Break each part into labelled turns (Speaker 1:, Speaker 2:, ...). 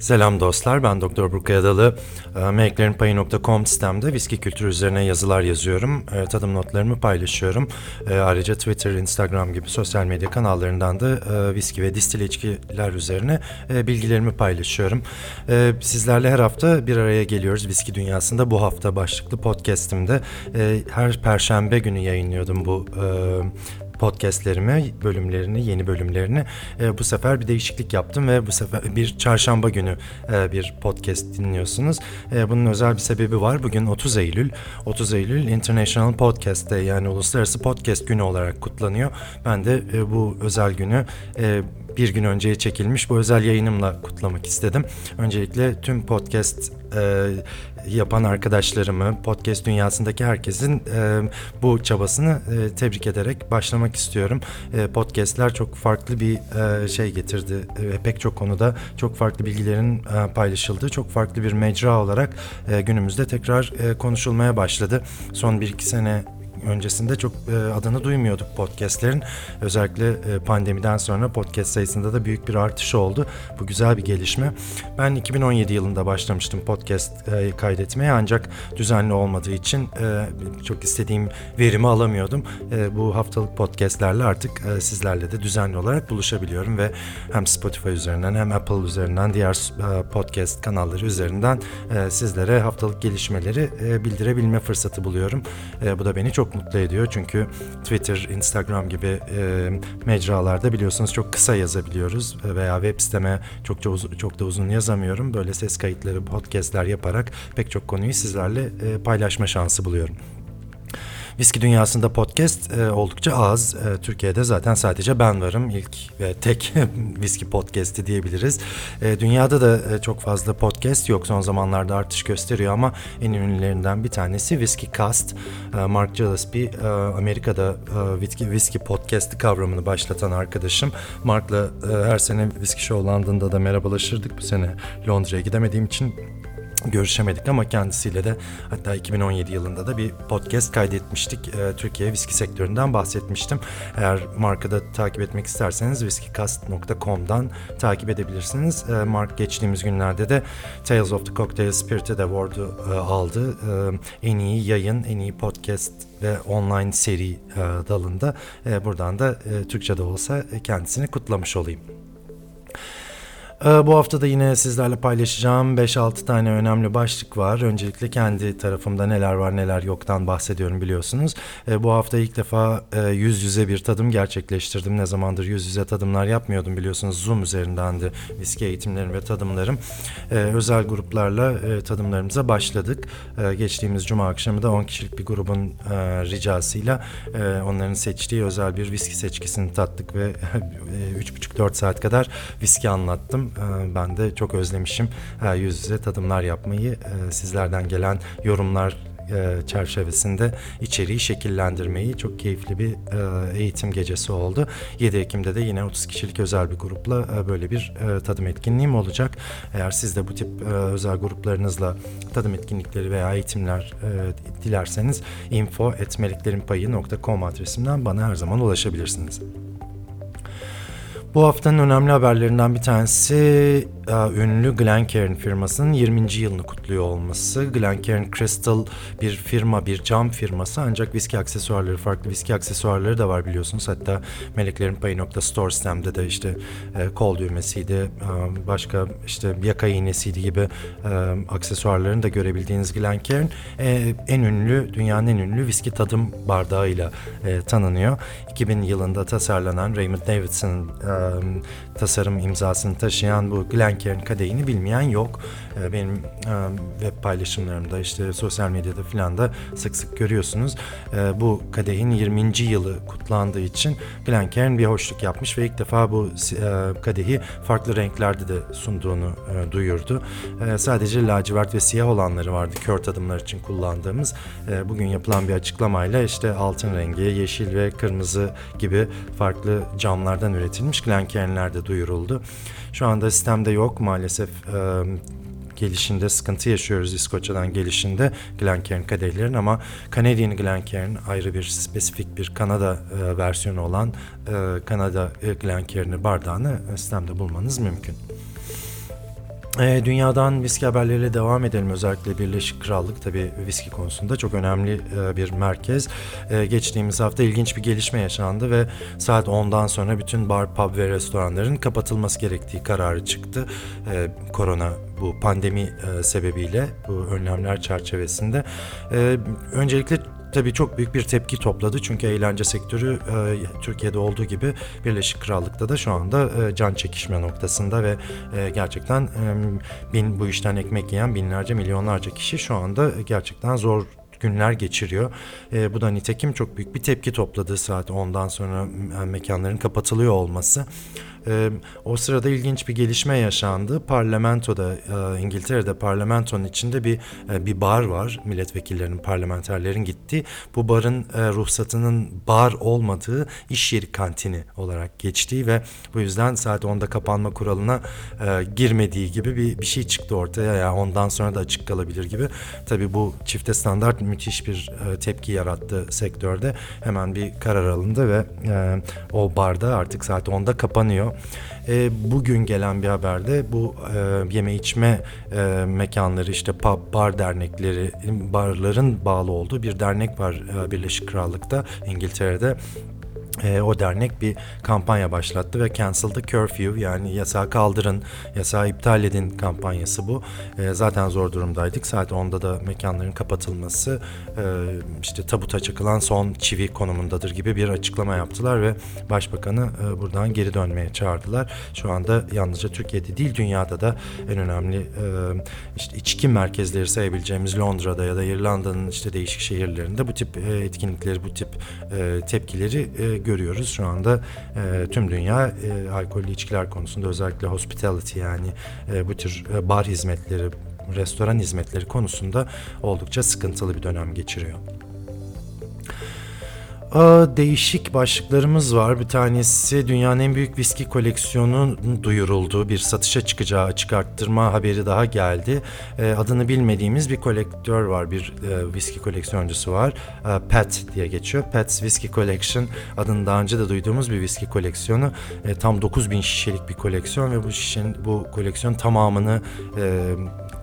Speaker 1: Selam dostlar, ben Doktor Burkay Adalı. Ee, Meleklerinpayı.com sitemde viski kültürü üzerine yazılar yazıyorum. Ee, Tadım notlarımı paylaşıyorum. Ee, Ayrıca Twitter, Instagram gibi sosyal medya kanallarından da e, viski ve distile içkiler üzerine e, bilgilerimi paylaşıyorum. Sizlerle her hafta bir araya geliyoruz viski dünyasında. Bu hafta başlıklı podcastimde e, her perşembe günü yayınlıyordum bu podcastlerimi, bölümlerini, yeni bölümlerini. E, bu sefer bir değişiklik yaptım ve bu sefer bir çarşamba günü e, bir podcast dinliyorsunuz. E, bunun özel bir sebebi var. Bugün 30 Eylül. 30 Eylül International Podcast Day yani Uluslararası Podcast Günü olarak kutlanıyor. Ben de e, bu özel günü e, bir gün önceye çekilmiş bu özel yayınımla kutlamak istedim. Öncelikle tüm podcast e, yapan arkadaşlarımı, podcast dünyasındaki herkesin e, bu çabasını e, tebrik ederek başlamak istiyorum. E, podcastler çok farklı bir e, şey getirdi. E, pek çok konuda çok farklı bilgilerin e, paylaşıldığı, çok farklı bir mecra olarak e, günümüzde tekrar e, konuşulmaya başladı. Son bir iki sene öncesinde çok e, adını duymuyorduk podcastlerin. Özellikle e, pandemiden sonra podcast sayısında da büyük bir artış oldu. Bu güzel bir gelişme. Ben 2017 yılında başlamıştım podcast e, kaydetmeye ancak düzenli olmadığı için çok istediğim verimi alamıyordum. Bu haftalık podcastlerle artık sizlerle de düzenli olarak buluşabiliyorum ve hem Spotify üzerinden hem Apple üzerinden diğer podcast kanalları üzerinden sizlere haftalık gelişmeleri bildirebilme fırsatı buluyorum. Bu da beni çok mutlu ediyor çünkü Twitter, Instagram gibi e, mecralarda biliyorsunuz çok kısa yazabiliyoruz veya web siteme çok çok, çok da uzun yazamıyorum. Böyle ses kayıtları, podcastler yaparak pek çok konuyu sizlerle e, paylaşma şansı buluyorum. Viski dünyasında podcast e, oldukça az. E, Türkiye'de zaten sadece ben varım. İlk ve tek viski podcast'i diyebiliriz. E, dünyada da e, çok fazla podcast yok. Son zamanlarda artış gösteriyor ama en ünlülerinden bir tanesi Whiskey Cast. E, Mark Gillespie e, Amerika'da e, viski, viski podcast'i kavramını başlatan arkadaşım. Mark'la e, her sene Whiskey Show London'da da merhabalaşırdık. Bu sene Londra'ya gidemediğim için görüşemedik ama kendisiyle de hatta 2017 yılında da bir podcast kaydetmiştik. E, Türkiye viski sektöründen bahsetmiştim. Eğer markada takip etmek isterseniz whiskeycast.com'dan takip edebilirsiniz. E, Mark geçtiğimiz günlerde de Tales of the Cocktail Spirited Award'u e, aldı. E, en iyi yayın, en iyi podcast ve online seri e, dalında. E, buradan da e, Türkçe'de olsa kendisini kutlamış olayım. Ee, bu hafta da yine sizlerle paylaşacağım 5-6 tane önemli başlık var. Öncelikle kendi tarafımda neler var neler yoktan bahsediyorum biliyorsunuz. Ee, bu hafta ilk defa e, yüz yüze bir tadım gerçekleştirdim. Ne zamandır yüz yüze tadımlar yapmıyordum biliyorsunuz. Zoom üzerindendi viski eğitimlerim ve tadımlarım. Ee, özel gruplarla e, tadımlarımıza başladık. Geçtiğimiz cuma akşamı da 10 kişilik bir grubun e, ricasıyla onların seçtiği özel bir viski seçkisini tattık ve 3,5-4 saat kadar viski anlattım. Ee, ben de çok özlemişim yüz yüze tadımlar yapmayı. Ee, sizlerden gelen yorumlar e, çerçevesinde içeriği şekillendirmeyi çok keyifli bir e, eğitim gecesi oldu. 7 Ekim'de de yine 30 kişilik özel bir grupla e, böyle bir tadım etkinliğim olacak. Eğer siz de bu tip özel gruplarınızla tadım etkinlikleri veya eğitimler dilerseniz info.meliklerinpayı.com adresimden bana her zaman ulaşabilirsiniz. Bu haftanın önemli haberlerinden bir tanesi ünlü Glencairn firmasının 20. yılını kutluyor olması. Glencairn Crystal bir firma, bir cam firması ancak viski aksesuarları, farklı viski aksesuarları da var biliyorsunuz. Hatta Meleklerin Payı.store sitemde de işte e, kol düğmesiydi, e, başka işte yaka iğnesiydi gibi e, aksesuarlarını da görebildiğiniz Glencairn e, en ünlü, dünyanın en ünlü viski tadım bardağıyla e, tanınıyor. 2000 yılında tasarlanan Raymond Davidson'ın e, tasarım imzasını taşıyan bu Glencairn kadehini bilmeyen yok. Ee, benim e, web paylaşımlarımda işte sosyal medyada filan da sık sık görüyorsunuz. Ee, bu kadehin 20. yılı kutlandığı için Glencairn bir hoşluk yapmış ve ilk defa bu e, kadehi farklı renklerde de sunduğunu e, duyurdu. Sadece lacivert ve siyah olanları vardı kör tadımlar için kullandığımız. Bugün yapılan bir açıklamayla işte altın rengi, yeşil ve kırmızı gibi farklı camlardan üretilmiş Glencairn'ler de duyuruldu. Şu anda sistemde yok maalesef gelişinde sıkıntı yaşıyoruz İskoçya'dan gelişinde Glencairn kadehlerin ama Canadian Glencairn ayrı bir spesifik bir Kanada e, versiyonu olan e, Kanada e, Glencairn'i bardağını sistemde bulmanız mümkün. E, dünyadan viski haberleriyle devam edelim. Özellikle Birleşik Krallık tabii viski konusunda çok önemli e, bir merkez. E, geçtiğimiz hafta ilginç bir gelişme yaşandı ve saat 10'dan sonra bütün bar, pub ve restoranların kapatılması gerektiği kararı çıktı. E, korona bu pandemi e, sebebiyle bu önlemler çerçevesinde. E, öncelikle tabii çok büyük bir tepki topladı. Çünkü eğlence sektörü e, Türkiye'de olduğu gibi Birleşik Krallık'ta da şu anda e, can çekişme noktasında ve e, gerçekten e, bin bu işten ekmek yiyen binlerce milyonlarca kişi şu anda gerçekten zor günler geçiriyor. E, bu da nitekim çok büyük bir tepki topladı saat ondan sonra mekanların kapatılıyor olması. E, o sırada ilginç bir gelişme yaşandı. Parlamentoda e, İngiltere'de parlamentonun içinde bir e, bir bar var. Milletvekillerinin, parlamenterlerin gittiği. Bu barın e, ruhsatının bar olmadığı iş yeri kantini olarak geçtiği ve bu yüzden saat 10'da kapanma kuralına e, girmediği gibi bir bir şey çıktı ortaya. Yani ondan sonra da açık kalabilir gibi. Tabii bu çifte standart müthiş bir e, tepki yarattı sektörde. Hemen bir karar alındı ve e, o barda artık saat 10'da kapanıyor. E, bugün gelen bir haberde bu e, yeme içme e, mekanları işte pub, bar dernekleri, barların bağlı olduğu bir dernek var e, Birleşik Krallık'ta, İngiltere'de. E, o dernek bir kampanya başlattı ve Cancel the Curfew yani yasağı kaldırın, yasağı iptal edin kampanyası bu. E, zaten zor durumdaydık. Saat 10'da da mekanların kapatılması e, işte tabuta çakılan son çivi konumundadır gibi bir açıklama yaptılar ve Başbakanı e, buradan geri dönmeye çağırdılar. Şu anda yalnızca Türkiye'de değil dünyada da en önemli e, işte içki merkezleri sayabileceğimiz Londra'da ya da İrlanda'nın işte değişik şehirlerinde bu tip e, etkinlikleri, bu tip e, tepkileri e, görüyoruz. Şu anda e, tüm dünya e, alkollü içkiler konusunda özellikle hospitality yani e, bu tür e, bar hizmetleri, restoran hizmetleri konusunda oldukça sıkıntılı bir dönem geçiriyor. Değişik başlıklarımız var. Bir tanesi dünyanın en büyük viski koleksiyonu duyuruldu. Bir satışa çıkacağı açık arttırma haberi daha geldi. E, adını bilmediğimiz bir kolektör var. Bir e, viski koleksiyoncusu var. E, Pat diye geçiyor. Pat's Whiskey Collection adını daha önce de duyduğumuz bir viski koleksiyonu. E, tam 9000 şişelik bir koleksiyon ve bu şişenin bu koleksiyon tamamını e,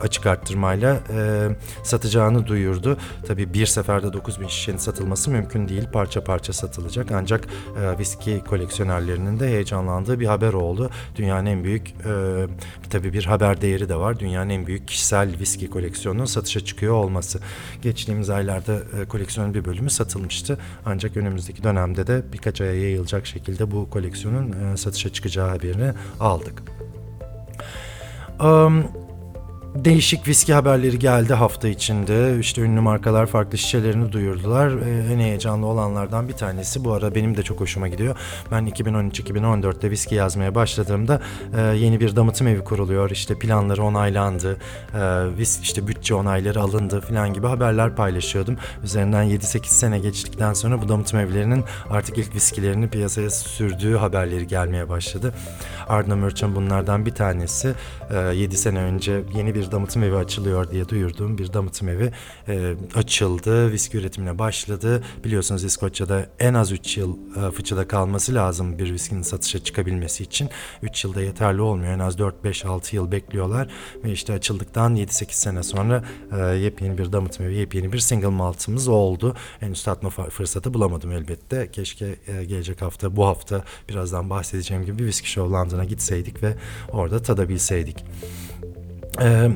Speaker 1: açık arttırmayla e, satacağını duyurdu. Tabii bir seferde 9000 şişenin satılması mümkün değil. Parça parça satılacak. Ancak e, viski koleksiyonerlerinin de heyecanlandığı bir haber oldu. Dünyanın en büyük e, tabii bir haber değeri de var. Dünyanın en büyük kişisel viski koleksiyonunun satışa çıkıyor olması. Geçtiğimiz aylarda e, koleksiyonun bir bölümü satılmıştı. Ancak önümüzdeki dönemde de birkaç aya yayılacak şekilde bu koleksiyonun e, satışa çıkacağı haberini aldık. Um, Değişik viski haberleri geldi hafta içinde. İşte ünlü markalar farklı şişelerini duyurdular. Ee, en heyecanlı olanlardan bir tanesi bu ara benim de çok hoşuma gidiyor. Ben 2013-2014'te viski yazmaya başladığımda e, yeni bir damıtım evi kuruluyor. İşte planları onaylandı. E, işte bütçe onayları alındı falan gibi haberler paylaşıyordum. Üzerinden 7-8 sene geçtikten sonra bu damıtım evlerinin artık ilk viskilerini piyasaya sürdüğü haberleri gelmeye başladı. Ardna Merchant bunlardan bir tanesi. E, 7 sene önce yeni bir damıtım evi açılıyor diye duyurduğum bir damıtım evi e, açıldı. Viski üretimine başladı. Biliyorsunuz İskoçya'da en az 3 yıl e, fıçıda kalması lazım bir viskinin satışa çıkabilmesi için. 3 yılda yeterli olmuyor. En az 4-5-6 yıl bekliyorlar. Ve işte açıldıktan 7-8 sene sonra e, yepyeni bir damıtım evi, yepyeni bir single maltımız oldu. Henüz tatma fırsatı bulamadım elbette. Keşke e, gelecek hafta, bu hafta birazdan bahsedeceğim gibi bir viski show London'a gitseydik ve orada tadabilseydik. Ee,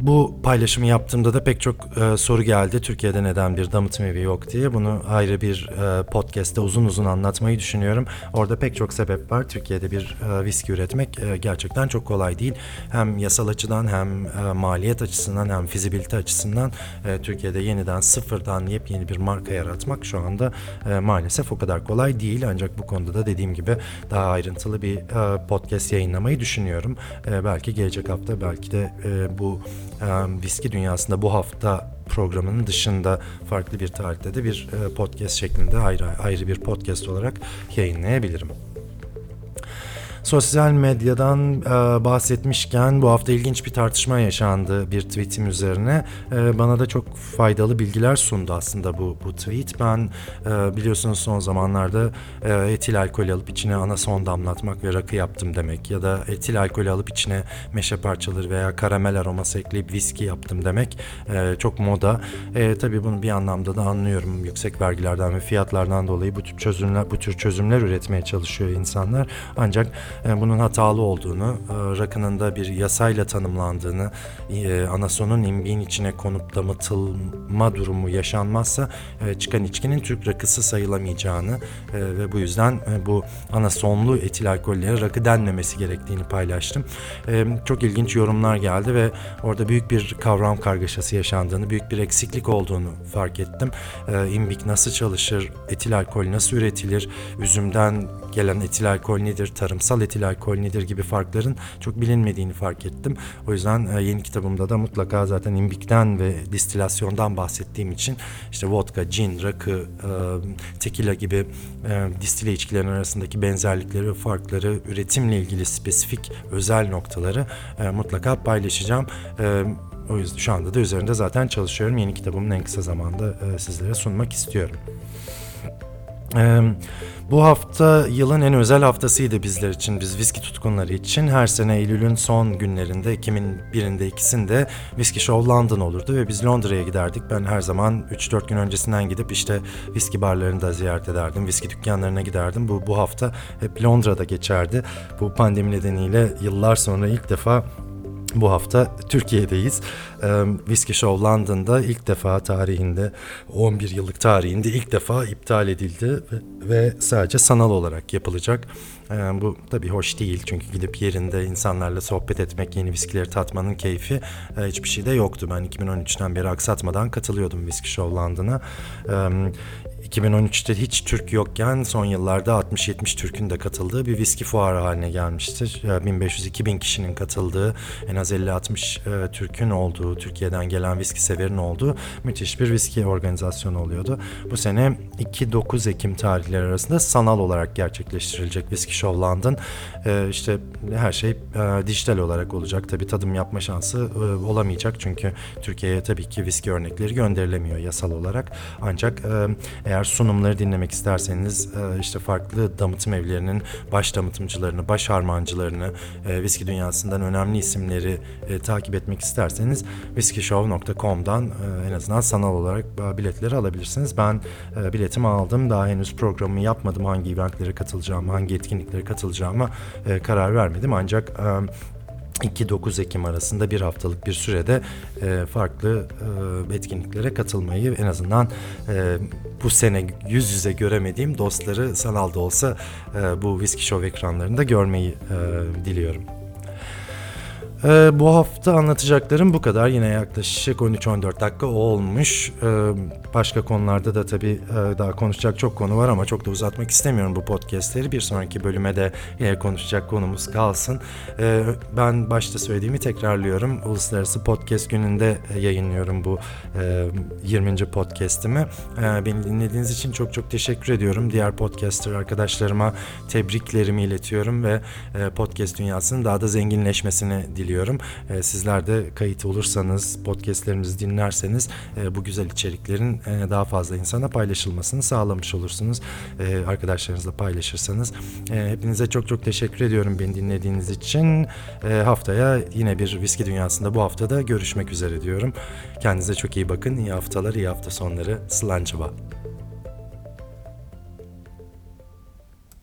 Speaker 1: bu paylaşımı yaptığımda da pek çok e, soru geldi. Türkiye'de neden bir damıtım evi yok diye. Bunu ayrı bir e, podcast'te uzun uzun anlatmayı düşünüyorum. Orada pek çok sebep var. Türkiye'de bir e, viski üretmek e, gerçekten çok kolay değil. Hem yasal açıdan hem e, maliyet açısından hem fizibilite açısından e, Türkiye'de yeniden sıfırdan yepyeni bir marka yaratmak şu anda e, maalesef o kadar kolay değil. Ancak bu konuda da dediğim gibi daha ayrıntılı bir e, podcast yayınlamayı düşünüyorum. E, belki gelecek hafta belki de e, bu viski dünyasında bu hafta programının dışında farklı bir tarihte de bir e, podcast şeklinde ayrı ayrı bir podcast olarak yayınlayabilirim. Sosyal medyadan e, bahsetmişken bu hafta ilginç bir tartışma yaşandı bir tweetim üzerine. E, bana da çok faydalı bilgiler sundu aslında bu, bu tweet. Ben e, biliyorsunuz son zamanlarda e, etil alkol alıp içine anason damlatmak ve rakı yaptım demek ya da etil alkol alıp içine meşe parçaları veya karamel aroması ekleyip viski yaptım demek e, çok moda. E, tabii bunu bir anlamda da anlıyorum. Yüksek vergilerden ve fiyatlardan dolayı bu tür çözümler bu tür çözümler üretmeye çalışıyor insanlar. Ancak bunun hatalı olduğunu, e, rakının da bir yasayla tanımlandığını, e, anasonun imbiğin içine konup damıtılma durumu yaşanmazsa e, çıkan içkinin Türk rakısı sayılamayacağını e, ve bu yüzden e, bu anasonlu etil alkollere rakı denmemesi gerektiğini paylaştım. E, çok ilginç yorumlar geldi ve orada büyük bir kavram kargaşası yaşandığını, büyük bir eksiklik olduğunu fark ettim. E, imbik nasıl çalışır, etil alkol nasıl üretilir, üzümden gelen etil alkol nedir, tarımsal etil alkol nedir gibi farkların çok bilinmediğini fark ettim. O yüzden e, yeni kitabımda da mutlaka zaten imbikten ve distilasyondan bahsettiğim için işte vodka, gin, rakı, e, tekila gibi e, distile içkilerin arasındaki benzerlikleri farkları, üretimle ilgili spesifik özel noktaları mutlaka paylaşacağım. O yüzden şu anda da üzerinde zaten çalışıyorum. Yeni kitabımın en kısa zamanda sizlere sunmak istiyorum. Ee, bu hafta yılın en özel haftasıydı bizler için, biz viski tutkunları için. Her sene Eylül'ün son günlerinde, Ekim'in birinde ikisinde Whisky Show London olurdu ve biz Londra'ya giderdik. Ben her zaman 3-4 gün öncesinden gidip işte viski barlarını da ziyaret ederdim, viski dükkanlarına giderdim. Bu, bu hafta hep Londra'da geçerdi. Bu pandemi nedeniyle yıllar sonra ilk defa bu hafta Türkiye'deyiz. Ee, Whiskey Show London'da ilk defa tarihinde 11 yıllık tarihinde ilk defa iptal edildi ve, ve sadece sanal olarak yapılacak. Ee, bu tabii hoş değil çünkü gidip yerinde insanlarla sohbet etmek, yeni viskileri tatmanın keyfi e, hiçbir şey de yoktu. Ben 2013'ten beri aksatmadan katılıyordum Whiskey Show London'a. Ee, 2013'te hiç Türk yokken son yıllarda 60-70 Türk'ün de katıldığı bir viski fuarı haline gelmiştir. 1500-2000 kişinin katıldığı, en az 50-60 e, Türk'ün olduğu, Türkiye'den gelen viski severin olduğu müthiş bir viski organizasyonu oluyordu. Bu sene 2-9 Ekim tarihleri arasında sanal olarak gerçekleştirilecek Whisky Show London. E, işte her şey e, dijital olarak olacak. Tabii tadım yapma şansı e, olamayacak çünkü Türkiye'ye tabii ki viski örnekleri gönderilemiyor yasal olarak. Ancak e, eğer sunumları dinlemek isterseniz e, işte farklı damıtım evlerinin baş damıtımcılarını, baş harmancılarını, e, viski dünyasından önemli isimleri e, takip etmek isterseniz whiskyshow.com'dan en azından sanal olarak biletleri alabilirsiniz. Ben biletimi aldım. Daha henüz programımı yapmadım. Hangi eventlere katılacağım, hangi etkinliklere katılacağıma karar vermedim. Ancak 2-9 Ekim arasında bir haftalık bir sürede e, farklı e, etkinliklere katılmayı en azından e, bu sene yüz yüze göremediğim dostları sanalda olsa e, bu Whiskey Show ekranlarında görmeyi e, diliyorum. Ee, bu hafta anlatacaklarım bu kadar. Yine yaklaşık 13-14 dakika olmuş. Ee, başka konularda da tabii e, daha konuşacak çok konu var ama çok da uzatmak istemiyorum bu podcastleri. Bir sonraki bölüme de yine konuşacak konumuz kalsın. Ee, ben başta söylediğimi tekrarlıyorum. Uluslararası Podcast Günü'nde yayınlıyorum bu e, 20. podcast'imi. Ee, beni dinlediğiniz için çok çok teşekkür ediyorum. Diğer podcaster arkadaşlarıma tebriklerimi iletiyorum ve e, podcast dünyasının daha da zenginleşmesini diliyorum diliyorum. E, sizler de kayıt olursanız, podcastlerimizi dinlerseniz e, bu güzel içeriklerin e, daha fazla insana paylaşılmasını sağlamış olursunuz. E, arkadaşlarınızla paylaşırsanız. Hepinize çok çok teşekkür ediyorum beni dinlediğiniz için. Haftaya yine bir viski dünyasında bu haftada görüşmek üzere diyorum. Kendinize çok iyi bakın. İyi haftalar, iyi hafta sonları. Slancıva.